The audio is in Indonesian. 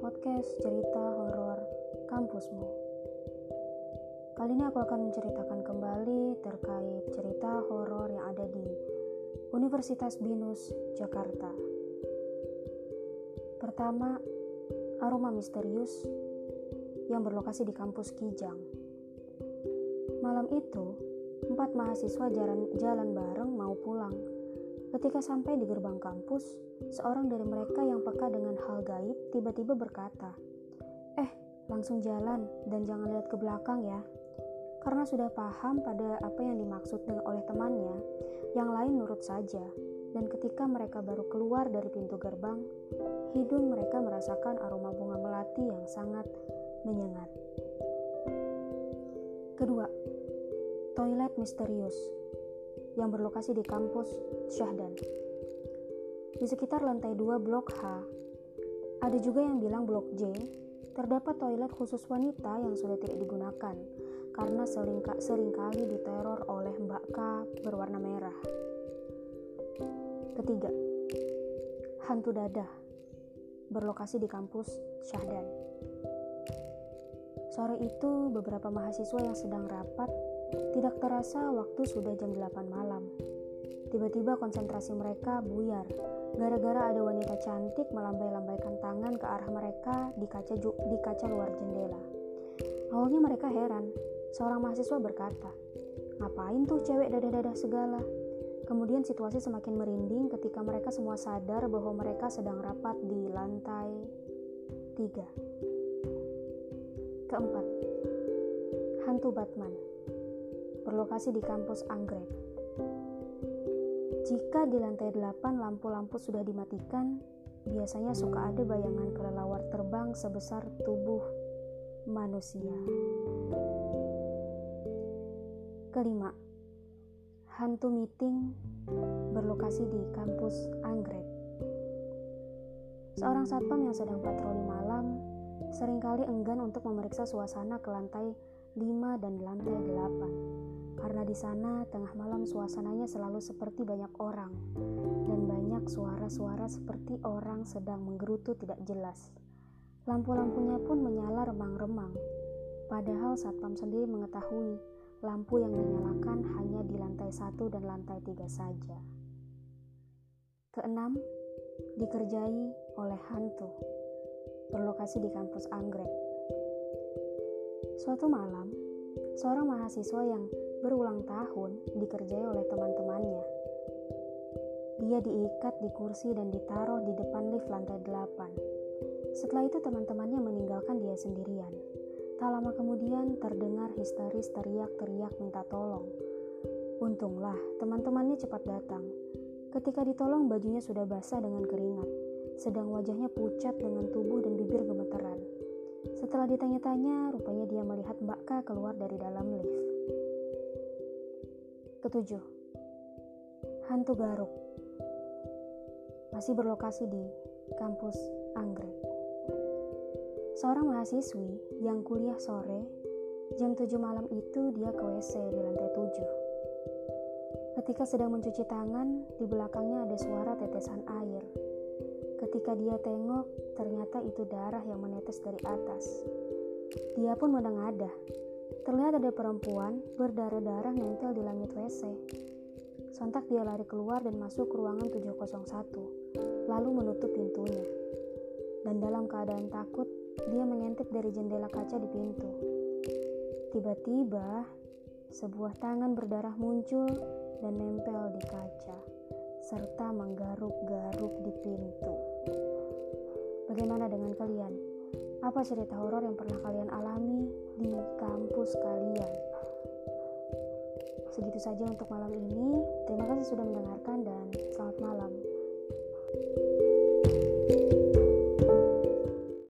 podcast cerita horor kampusmu. Kali ini aku akan menceritakan kembali terkait cerita horor yang ada di Universitas Binus, Jakarta. Pertama, aroma misterius yang berlokasi di kampus Kijang. Malam itu, empat mahasiswa jalan, jalan bareng mau pulang. Ketika sampai di gerbang kampus, seorang dari mereka yang peka dengan hal gaib tiba-tiba berkata, "Eh, langsung jalan dan jangan lihat ke belakang ya." Karena sudah paham pada apa yang dimaksud oleh temannya, yang lain nurut saja. Dan ketika mereka baru keluar dari pintu gerbang, hidung mereka merasakan aroma bunga melati yang sangat menyengat. Kedua, toilet misterius yang berlokasi di kampus Syahdan. Di sekitar lantai 2 blok H, ada juga yang bilang blok J, terdapat toilet khusus wanita yang sudah tidak digunakan karena selingka, sering kali diteror oleh Mbak K berwarna merah. Ketiga, hantu dadah berlokasi di kampus Syahdan. Sore itu, beberapa mahasiswa yang sedang rapat tidak terasa waktu sudah jam 8 malam. Tiba-tiba konsentrasi mereka buyar gara-gara ada wanita cantik melambai-lambaikan tangan ke arah mereka di kaca di kaca luar jendela. Awalnya mereka heran. Seorang mahasiswa berkata, "Ngapain tuh cewek dadah-dadah segala?" Kemudian situasi semakin merinding ketika mereka semua sadar bahwa mereka sedang rapat di lantai 3. Keempat, hantu Batman berlokasi di kampus Anggrek. Jika di lantai 8 lampu-lampu sudah dimatikan, biasanya suka ada bayangan kelelawar terbang sebesar tubuh manusia. Kelima, hantu meeting berlokasi di kampus Anggrek. Seorang satpam yang sedang patroli malam sering kali enggan untuk memeriksa suasana ke lantai 5 dan lantai 8 karena di sana tengah malam suasananya selalu seperti banyak orang dan banyak suara-suara seperti orang sedang menggerutu tidak jelas. Lampu-lampunya pun menyala remang-remang. Padahal satpam sendiri mengetahui lampu yang dinyalakan hanya di lantai satu dan lantai tiga saja. Keenam, dikerjai oleh hantu. Berlokasi di kampus Anggrek. Suatu malam, seorang mahasiswa yang berulang tahun dikerjai oleh teman-temannya. Dia diikat di kursi dan ditaruh di depan lift lantai 8. Setelah itu teman-temannya meninggalkan dia sendirian. Tak lama kemudian terdengar histeris teriak-teriak minta tolong. Untunglah teman-temannya cepat datang. Ketika ditolong bajunya sudah basah dengan keringat, sedang wajahnya pucat dengan tubuh dan bibir gemeteran. Setelah ditanya-tanya, rupanya dia melihat Mbak K keluar dari dalam lift. Ketujuh, hantu garuk masih berlokasi di kampus Anggrek. Seorang mahasiswi yang kuliah sore, jam 7 malam itu dia ke WC di lantai 7. Ketika sedang mencuci tangan, di belakangnya ada suara tetesan air. Ketika dia tengok, ternyata itu darah yang menetes dari atas. Dia pun menengadah Terlihat ada perempuan berdarah-darah nempel di langit WC. Sontak dia lari keluar dan masuk ke ruangan 701, lalu menutup pintunya. Dan dalam keadaan takut, dia mengintip dari jendela kaca di pintu. Tiba-tiba, sebuah tangan berdarah muncul dan nempel di kaca, serta menggaruk-garuk di pintu. Bagaimana dengan kalian? Apa cerita horor yang pernah kalian alami di kampus kalian? Segitu saja untuk malam ini. Terima kasih sudah mendengarkan dan selamat malam. thank you